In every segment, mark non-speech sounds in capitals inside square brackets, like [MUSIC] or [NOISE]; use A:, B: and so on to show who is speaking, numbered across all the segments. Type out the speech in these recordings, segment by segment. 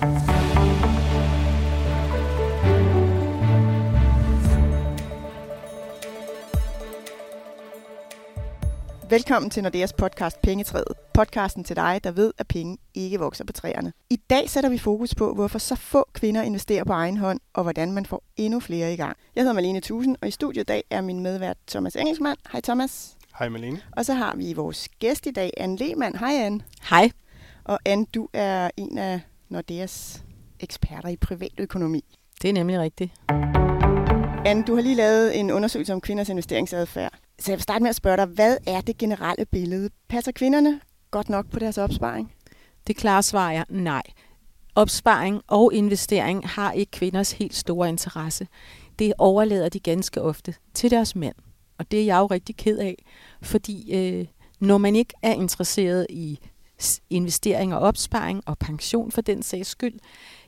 A: Velkommen til Nordeas podcast Pengetræet. Podcasten til dig, der ved, at penge ikke vokser på træerne. I dag sætter vi fokus på, hvorfor så få kvinder investerer på egen hånd, og hvordan man får endnu flere i gang. Jeg hedder Malene Tusen, og i studiet i dag er min medvært Thomas Engelsmann. Hej Thomas.
B: Hej Malene.
A: Og så har vi vores gæst i dag, Anne Lehmann. Hej Anne.
C: Hej.
A: Og Anne, du er en af Nordeas eksperter i privatøkonomi.
C: Det er nemlig rigtigt.
A: Anne, du har lige lavet en undersøgelse om kvinders investeringsadfærd. Så jeg vil starte med at spørge dig, hvad er det generelle billede? Passer kvinderne godt nok på deres opsparing?
C: Det klare svar er nej. Opsparing og investering har ikke kvinders helt store interesse. Det overlader de ganske ofte til deres mænd. Og det er jeg jo rigtig ked af, fordi øh, når man ikke er interesseret i investering og opsparing og pension for den sags skyld,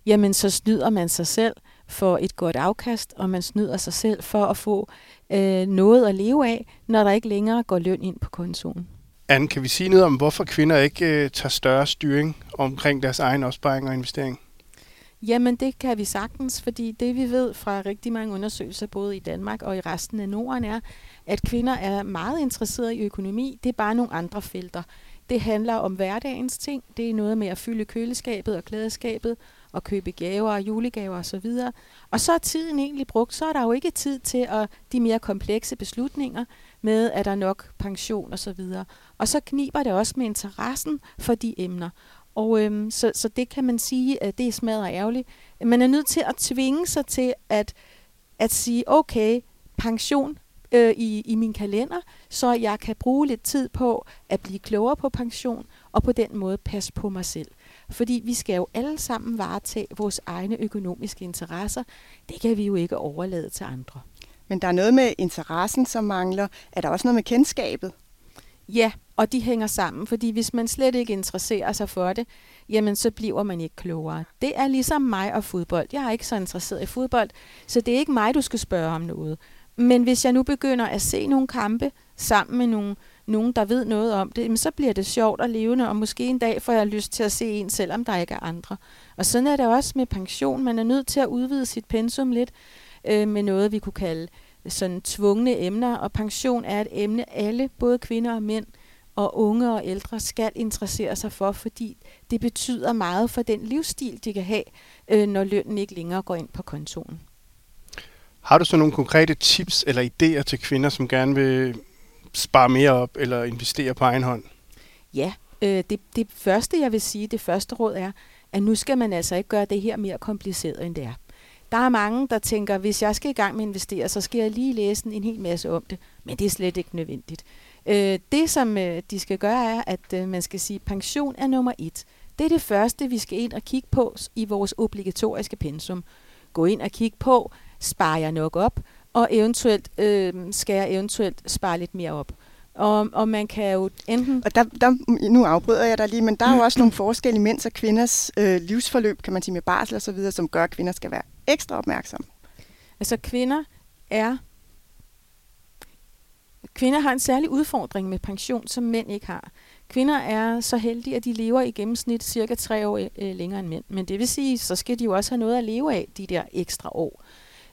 C: jamen så snyder man sig selv for et godt afkast, og man snyder sig selv for at få øh, noget at leve af, når der ikke længere går løn ind på kontoen.
B: Anne, kan vi sige noget om, hvorfor kvinder ikke øh, tager større styring omkring deres egen opsparing og investering?
C: Jamen det kan vi sagtens, fordi det vi ved fra rigtig mange undersøgelser, både i Danmark og i resten af Norden, er, at kvinder er meget interesserede i økonomi. Det er bare nogle andre felter. Det handler om hverdagens ting. Det er noget med at fylde køleskabet og klædeskabet og købe gaver og julegaver osv. Og, og så er tiden egentlig brugt. Så er der jo ikke tid til at de mere komplekse beslutninger med, at der nok pension osv. Og, og så kniber det også med interessen for de emner. Og øhm, så, så det kan man sige, at det er smadret ærgerligt. Man er nødt til at tvinge sig til at, at sige, okay, pension øh, i, i min kalender, så jeg kan bruge lidt tid på at blive klogere på pension, og på den måde passe på mig selv. Fordi vi skal jo alle sammen varetage vores egne økonomiske interesser. Det kan vi jo ikke overlade til andre.
A: Men der er noget med interessen, som mangler. Er der også noget med kendskabet?
C: Ja, og de hænger sammen, fordi hvis man slet ikke interesserer sig for det, jamen så bliver man ikke klogere. Det er ligesom mig og fodbold. Jeg er ikke så interesseret i fodbold, så det er ikke mig, du skal spørge om noget. Men hvis jeg nu begynder at se nogle kampe sammen med nogle, nogen, der ved noget om det, så bliver det sjovt og levende, og måske en dag får jeg lyst til at se en, selvom der ikke er andre. Og sådan er det også med pension. Man er nødt til at udvide sit pensum lidt øh, med noget, vi kunne kalde øh, sådan tvungne emner, og pension er et emne, alle, både kvinder og mænd, og unge og ældre skal interessere sig for, fordi det betyder meget for den livsstil, de kan have, øh, når lønnen ikke længere går ind på kontoen.
B: Har du så nogle konkrete tips eller idéer til kvinder, som gerne vil spare mere op eller investere på egen hånd?
C: Ja, øh, det, det første jeg vil sige, det første råd er, at nu skal man altså ikke gøre det her mere kompliceret, end det er. Der er mange, der tænker, hvis jeg skal i gang med at investere, så skal jeg lige læse en hel masse om det, men det er slet ikke nødvendigt. Øh, det, som øh, de skal gøre, er, at øh, man skal sige, at pension er nummer et. Det er det første, vi skal ind og kigge på i vores obligatoriske pensum. Gå ind og kigge på, sparer jeg nok op, og eventuelt øh, skal jeg eventuelt spare lidt mere op. Og, og man kan jo enten...
A: Og der, der, nu afbryder jeg dig lige, men der er jo også nogle forskelle i mænds og kvinders øh, livsforløb, kan man sige med barsel og så videre, som gør, at kvinder skal være ekstra opmærksomme.
C: Altså kvinder er... Kvinder har en særlig udfordring med pension, som mænd ikke har. Kvinder er så heldige, at de lever i gennemsnit cirka tre år øh, længere end mænd. Men det vil sige, så skal de jo også have noget at leve af de der ekstra år.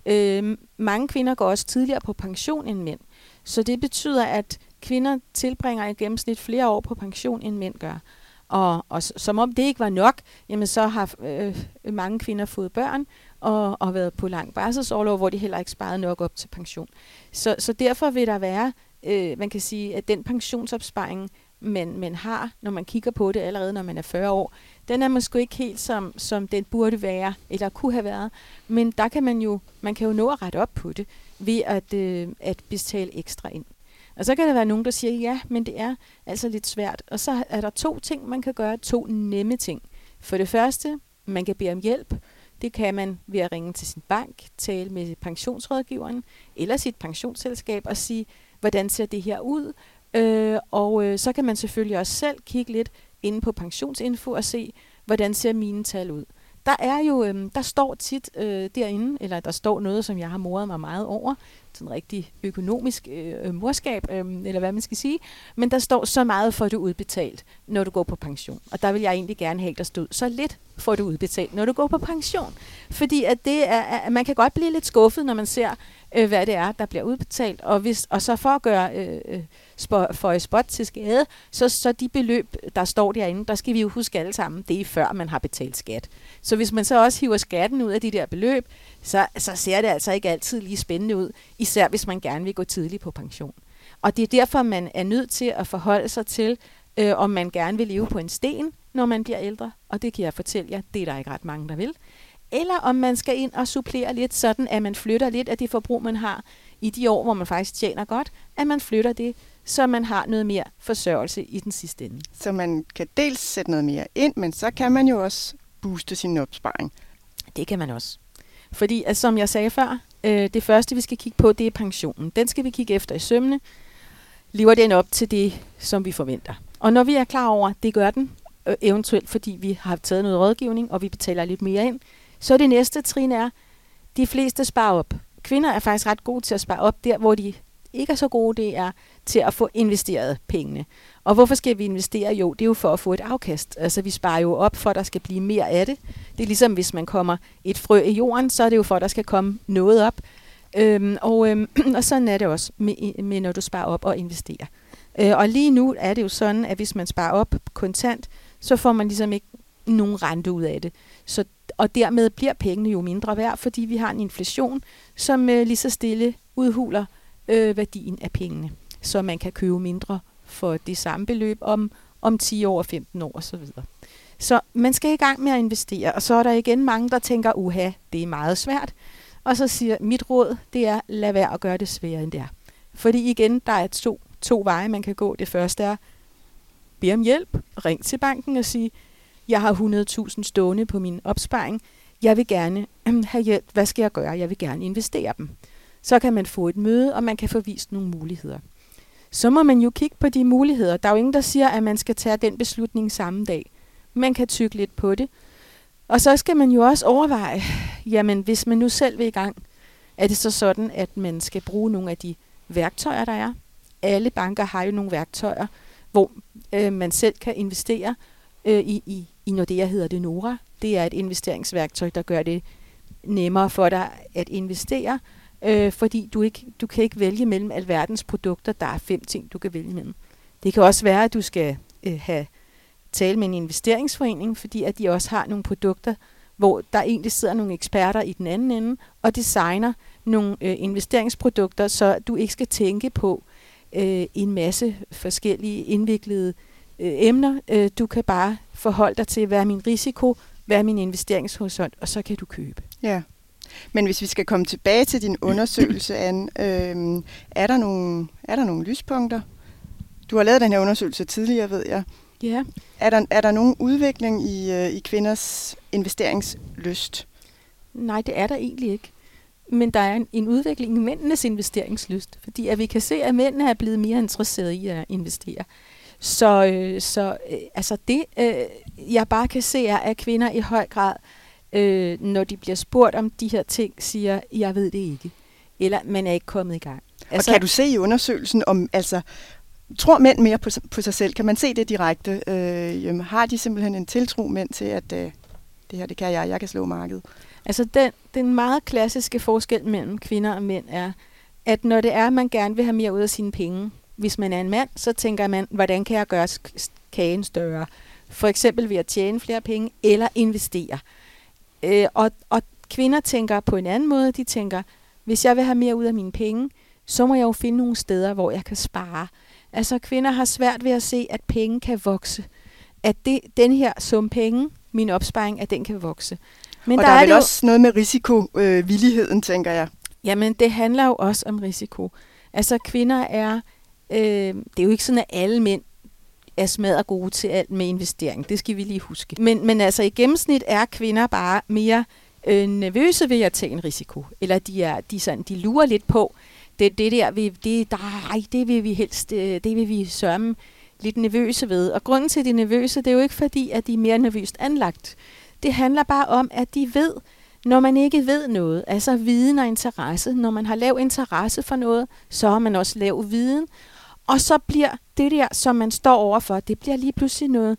C: Øh, mange kvinder går også tidligere på pension end mænd. Så det betyder, at kvinder tilbringer i gennemsnit flere år på pension, end mænd gør. Og, og som om det ikke var nok, jamen så har øh, mange kvinder fået børn og, og været på lang barselsårlov, hvor de heller ikke sparet nok op til pension. Så, så derfor vil der være, øh, man kan sige, at den pensionsopsparing, man, man har, når man kigger på det allerede, når man er 40 år, den er måske ikke helt som, som den burde være, eller kunne have været. Men der kan man jo, man kan jo nå at rette op på det, ved at, øh, at betale ekstra ind. Og så kan der være nogen, der siger, ja, men det er altså lidt svært. Og så er der to ting, man kan gøre, to nemme ting. For det første, man kan bede om hjælp. Det kan man ved at ringe til sin bank, tale med pensionsrådgiveren eller sit pensionsselskab og sige, hvordan ser det her ud? Øh, og øh, så kan man selvfølgelig også selv kigge lidt inde på pensionsinfo og se, hvordan ser mine tal ud. Der er jo, øh, der står tit øh, derinde, eller der står noget, som jeg har moret mig meget over, sådan rigtig økonomisk øh, øh morskab, øh, eller hvad man skal sige. Men der står så meget for du udbetalt, når du går på pension. Og der vil jeg egentlig gerne have, der stod så lidt får du udbetalt, når du går på pension. Fordi at det er, at man kan godt blive lidt skuffet, når man ser, øh, hvad det er, der bliver udbetalt. Og, hvis, og så for at gøre øh, øh for et spot til skade, så, så de beløb, der står derinde, der skal vi jo huske alle sammen, det er før man har betalt skat. Så hvis man så også hiver skatten ud af de der beløb, så, så ser det altså ikke altid lige spændende ud, især hvis man gerne vil gå tidligt på pension. Og det er derfor, man er nødt til at forholde sig til, øh, om man gerne vil leve på en sten, når man bliver ældre, og det kan jeg fortælle jer, det er der ikke ret mange, der vil. Eller om man skal ind og supplere lidt, sådan at man flytter lidt af det forbrug, man har i de år, hvor man faktisk tjener godt, at man flytter det, så man har noget mere forsørgelse i den sidste ende.
A: Så man kan dels sætte noget mere ind, men så kan man jo også booste sin opsparing.
C: Det kan man også. Fordi, altså, som jeg sagde før, øh, det første, vi skal kigge på, det er pensionen. Den skal vi kigge efter i sømne. Lever den op til det, som vi forventer? Og når vi er klar over, at det gør den, øh, eventuelt fordi vi har taget noget rådgivning, og vi betaler lidt mere ind, så det næste trin er, de fleste sparer op. Kvinder er faktisk ret gode til at spare op der, hvor de ikke er så gode, det er til at få investeret pengene. Og hvorfor skal vi investere? Jo, det er jo for at få et afkast. Altså vi sparer jo op for, at der skal blive mere af det. Det er ligesom hvis man kommer et frø i jorden, så er det jo for, at der skal komme noget op. Øhm, og, øhm, [CLEARS THROAT] og sådan er det også med, med, når du sparer op og investerer. Øh, og lige nu er det jo sådan, at hvis man sparer op kontant, så får man ligesom ikke nogen rente ud af det. Så, og dermed bliver pengene jo mindre værd, fordi vi har en inflation, som øh, lige så stille udhuler øh, Øh, værdien af pengene. Så man kan købe mindre for det samme beløb om, om 10 år, 15 år osv. Så man skal i gang med at investere, og så er der igen mange, der tænker, uha, det er meget svært. Og så siger mit råd, det er, lad være at gøre det sværere end det er. Fordi igen, der er to, to veje, man kan gå. Det første er, bed om hjælp, ring til banken og sige, jeg har 100.000 stående på min opsparing, jeg vil gerne [CLEARS THROAT] have hjælp, hvad skal jeg gøre? Jeg vil gerne investere dem. Så kan man få et møde, og man kan få vist nogle muligheder. Så må man jo kigge på de muligheder. Der er jo ingen, der siger, at man skal tage den beslutning samme dag. Man kan tykke lidt på det. Og så skal man jo også overveje, jamen hvis man nu selv vil i gang, er det så sådan, at man skal bruge nogle af de værktøjer, der er. Alle banker har jo nogle værktøjer, hvor øh, man selv kan investere øh, i, i, i Nordea hedder det Nora. Det er et investeringsværktøj, der gør det nemmere for dig at investere, øh, fordi du, ikke, du kan ikke vælge mellem alverdens produkter. Der er fem ting, du kan vælge mellem. Det kan også være, at du skal øh, have tale med en investeringsforening, fordi at de også har nogle produkter, hvor der egentlig sidder nogle eksperter i den anden ende og designer nogle øh, investeringsprodukter, så du ikke skal tænke på øh, en masse forskellige indviklede øh, emner. Øh, du kan bare forholde dig til, hvad er min risiko, hvad er min investeringshorisont, og så kan du købe.
A: Ja. Men hvis vi skal komme tilbage til din undersøgelse, Anne, øh, er, der nogle, er der nogle lyspunkter? Du har lavet den her undersøgelse tidligere, ved jeg.
C: Ja.
A: Er der, er der nogen udvikling i, øh, i kvinders investeringslyst?
C: Nej, det er der egentlig ikke. Men der er en, en udvikling i mændenes investeringslyst, fordi at vi kan se, at mændene er blevet mere interesserede i at investere. Så, øh, så øh, altså det, øh, jeg bare kan se, er, at kvinder i høj grad, øh, når de bliver spurgt om de her ting, siger, jeg ved det ikke. Eller man er ikke kommet i gang.
A: Altså, og kan du se i undersøgelsen, om altså, tror mænd mere på, på sig selv? Kan man se det direkte? Øh, jamen, har de simpelthen en tiltro mænd til, at øh, det her, det kan jeg, jeg kan slå markedet?
C: Altså den, den meget klassiske forskel mellem kvinder og mænd er, at når det er, at man gerne vil have mere ud af sine penge, hvis man er en mand, så tænker man, hvordan kan jeg gøre kagen større? For eksempel ved at tjene flere penge eller investere. Øh, og, og kvinder tænker på en anden måde. De tænker, hvis jeg vil have mere ud af mine penge, så må jeg jo finde nogle steder, hvor jeg kan spare. Altså kvinder har svært ved at se, at penge kan vokse. At det, den her sum penge, min opsparing, at den kan vokse.
A: Men og der, der er, er vel også noget med risikovilligheden, øh, tænker jeg.
C: Jamen, det handler jo også om risiko. Altså, kvinder er... Øh, det er jo ikke sådan, at alle mænd er smadret gode til alt med investering. Det skal vi lige huske. Men, men altså, i gennemsnit er kvinder bare mere øh, nervøse ved at tage en risiko. Eller de, er, de, sådan, de lurer lidt på, det, det der, vi, det, nej, det vil vi helst, øh, det vil vi sørge lidt nervøse ved. Og grunden til, at de er nervøse, det er jo ikke fordi, at de er mere nervøst anlagt. Det handler bare om, at de ved, når man ikke ved noget, altså viden og interesse, når man har lav interesse for noget, så har man også lav viden, og så bliver det der, som man står overfor, det bliver lige pludselig noget,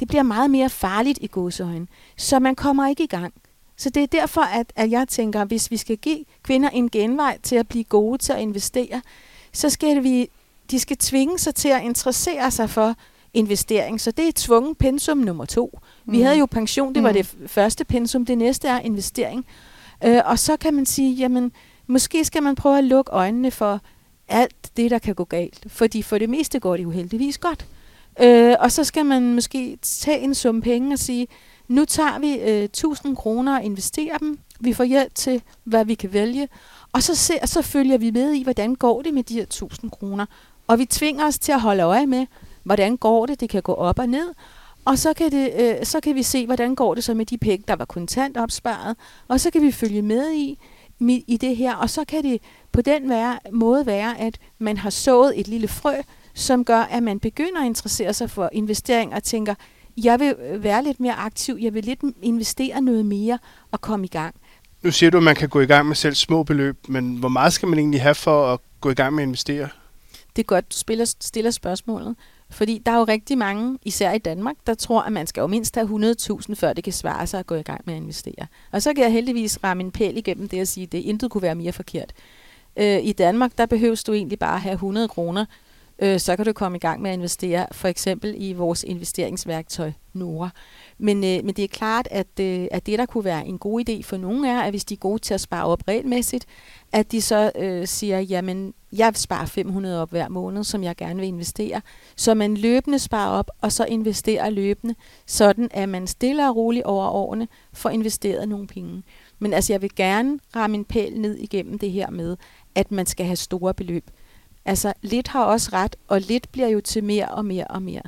C: det bliver meget mere farligt i godsøjne, så man kommer ikke i gang. Så det er derfor, at, at jeg tænker, at hvis vi skal give kvinder en genvej til at blive gode til at investere, så skal vi, de skal tvinge sig til at interessere sig for investering. Så det er tvungen pensum nummer to. Vi mm. havde jo pension, det var mm. det første pensum. Det næste er investering. Øh, og så kan man sige, jamen, måske skal man prøve at lukke øjnene for alt det, der kan gå galt. Fordi for det meste går det jo heldigvis godt. Øh, og så skal man måske tage en sum penge og sige, nu tager vi øh, 1000 kroner og investerer dem. Vi får hjælp til, hvad vi kan vælge. Og så, ser, så følger vi med i, hvordan går det med de her 1000 kroner. Og vi tvinger os til at holde øje med, hvordan går det. Det kan gå op og ned. Og så kan, det, øh, så kan vi se, hvordan går det så med de penge, der var kontant opsparet. Og så kan vi følge med i, i det her. Og så kan det på den være, måde være, at man har sået et lille frø, som gør, at man begynder at interessere sig for investering og tænker, jeg vil være lidt mere aktiv, jeg vil lidt investere noget mere og komme i gang.
B: Nu siger du, at man kan gå i gang med selv små beløb, men hvor meget skal man egentlig have for at gå i gang med at investere?
C: Det er godt, du spiller, stiller spørgsmålet. Fordi der er jo rigtig mange, især i Danmark, der tror, at man skal jo mindst have 100.000, før det kan svare sig at gå i gang med at investere. Og så kan jeg heldigvis ramme en pæl igennem det at sige, at det intet kunne være mere forkert. Øh, I Danmark, der behøves du egentlig bare have 100 kroner, øh, så kan du komme i gang med at investere, for eksempel i vores investeringsværktøj Nora. Men, øh, men det er klart, at, øh, at det, der kunne være en god idé for nogen, er, at hvis de er gode til at spare op regelmæssigt, at de så øh, siger, jamen, jeg sparer 500 op hver måned, som jeg gerne vil investere. Så man løbende sparer op, og så investerer løbende, sådan at man stille og roligt over årene får investeret nogle penge. Men altså, jeg vil gerne ramme en pæl ned igennem det her med, at man skal have store beløb. Altså, lidt har også ret, og lidt bliver jo til mere og mere og mere.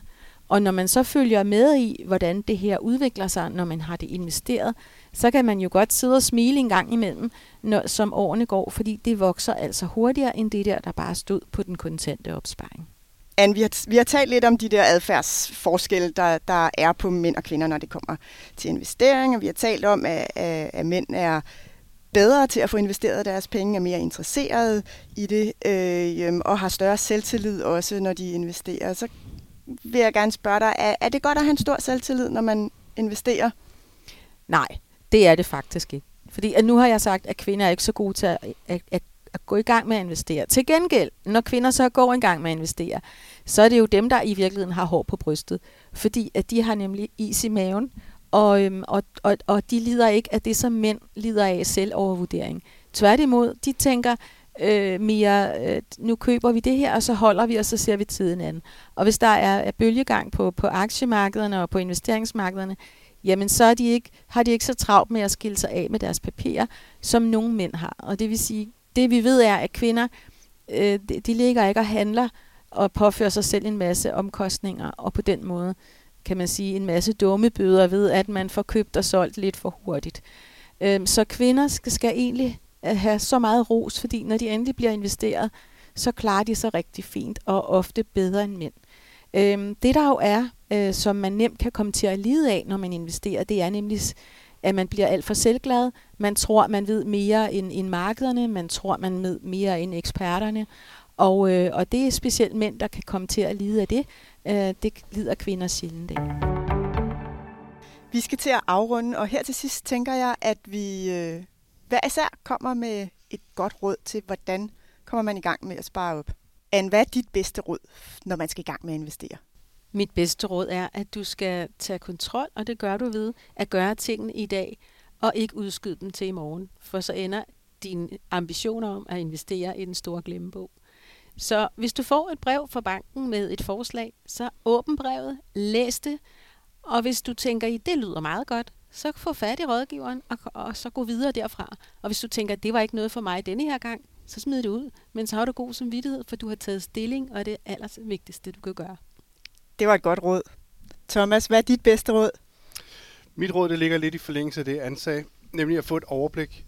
C: Og når man så følger med i, hvordan det her udvikler sig, når man har det investeret, så kan man jo godt sidde og smile en gang imellem, når, som årene går, fordi det vokser altså hurtigere end det der, der bare stod på den kontante opsparing.
A: Anne, vi har, vi har talt lidt om de der adfærdsforskelle, der, der er på mænd og kvinder, når det kommer til investeringer. Vi har talt om, at, at, at mænd er bedre til at få investeret deres penge, er mere interesserede i det, øh, øhm, og har større selvtillid også, når de investerer. Så vil jeg gerne spørge dig, er, er det godt at have en stor selvtillid, når man investerer?
C: Nej, det er det faktisk ikke. Fordi at nu har jeg sagt, at kvinder er ikke så gode til at, at, at, at gå i gang med at investere. Til gengæld, når kvinder så går i gang med at investere, så er det jo dem, der i virkeligheden har hår på brystet. Fordi at de har nemlig is i maven, og, øhm, og, og, og de lider ikke af det, som mænd lider af selvovervurdering. Tværtimod, de tænker, øh, mere, øh, nu køber vi det her, og så holder vi, og så ser vi tiden an. Og hvis der er, er bølgegang på, på aktiemarkederne og på investeringsmarkederne, jamen så er de ikke, har de ikke så travlt med at skille sig af med deres papirer, som nogle mænd har. Og det vil sige, det vi ved er, at kvinder, øh, de, de ligger ikke og handler og påfører sig selv en masse omkostninger, og på den måde kan man sige en masse dumme bøder ved, at man får købt og solgt lidt for hurtigt. Øh, så kvinder skal, skal egentlig at have så meget ros, fordi når de endelig bliver investeret, så klarer de sig rigtig fint og ofte bedre end mænd. Øhm, det der jo er, øh, som man nemt kan komme til at lide af, når man investerer, det er nemlig, at man bliver alt for selvglad. Man tror, man ved mere end, end markederne. Man tror, man ved mere end eksperterne. Og, øh, og det er specielt mænd, der kan komme til at lide af det. Øh, det lider kvinder sjældent af.
A: Vi skal til at afrunde, og her til sidst tænker jeg, at vi øh, hver især kommer med et godt råd til, hvordan kommer man i gang med at spare op. Anne, hvad er dit bedste råd, når man skal i gang med at investere?
C: Mit bedste råd er, at du skal tage kontrol, og det gør du ved at gøre tingene i dag, og ikke udskyde dem til i morgen, for så ender dine ambitioner om at investere i den store glemmebog. Så hvis du får et brev fra banken med et forslag, så åbn brevet, læs det, og hvis du tænker, i det lyder meget godt, så få fat i rådgiveren og, og så gå videre derfra. Og hvis du tænker, at det var ikke noget for mig denne her gang, så smid det ud. Men så har du god samvittighed, for du har taget stilling, og det er aller vigtigste, du kan gøre.
A: Det var et godt råd. Thomas, hvad er dit bedste råd?
B: Mit råd det ligger lidt i forlængelse af det, Anne sagde, nemlig at få et overblik.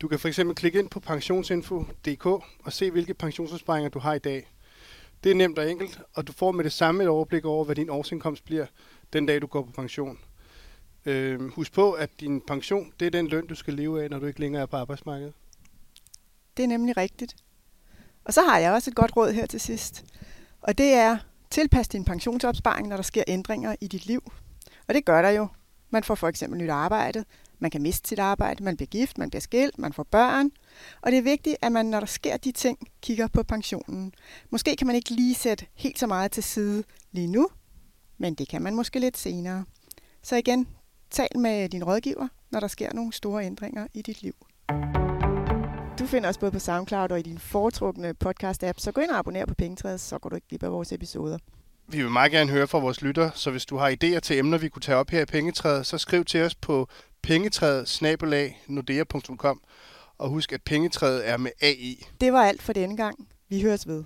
B: Du kan for eksempel klikke ind på pensionsinfo.dk og se, hvilke pensionsopsparinger du har i dag. Det er nemt og enkelt, og du får med det samme et overblik over, hvad din årsindkomst bliver den dag, du går på pension. Øh, husk på, at din pension, det er den løn, du skal leve af, når du ikke længere er på arbejdsmarkedet.
A: Det er nemlig rigtigt. Og så har jeg også et godt råd her til sidst. Og det er, tilpas din pensionsopsparing, når der sker ændringer i dit liv. Og det gør der jo. Man får for eksempel nyt arbejde, man kan miste sit arbejde, man bliver gift, man bliver skilt, man får børn. Og det er vigtigt, at man, når der sker de ting, kigger på pensionen. Måske kan man ikke lige sætte helt så meget til side lige nu, men det kan man måske lidt senere. Så igen, tal med din rådgiver, når der sker nogle store ændringer i dit liv. Du finder os både på SoundCloud og i din foretrukne podcast-app, så gå ind og abonner på Pengetræet, så går du ikke glip af vores episoder.
B: Vi vil meget gerne høre fra vores lytter, så hvis du har idéer til emner, vi kunne tage op her i Pengetræet, så skriv til os på pengetræet Og husk, at pengetræet er med AI.
A: Det var alt for denne gang. Vi høres ved.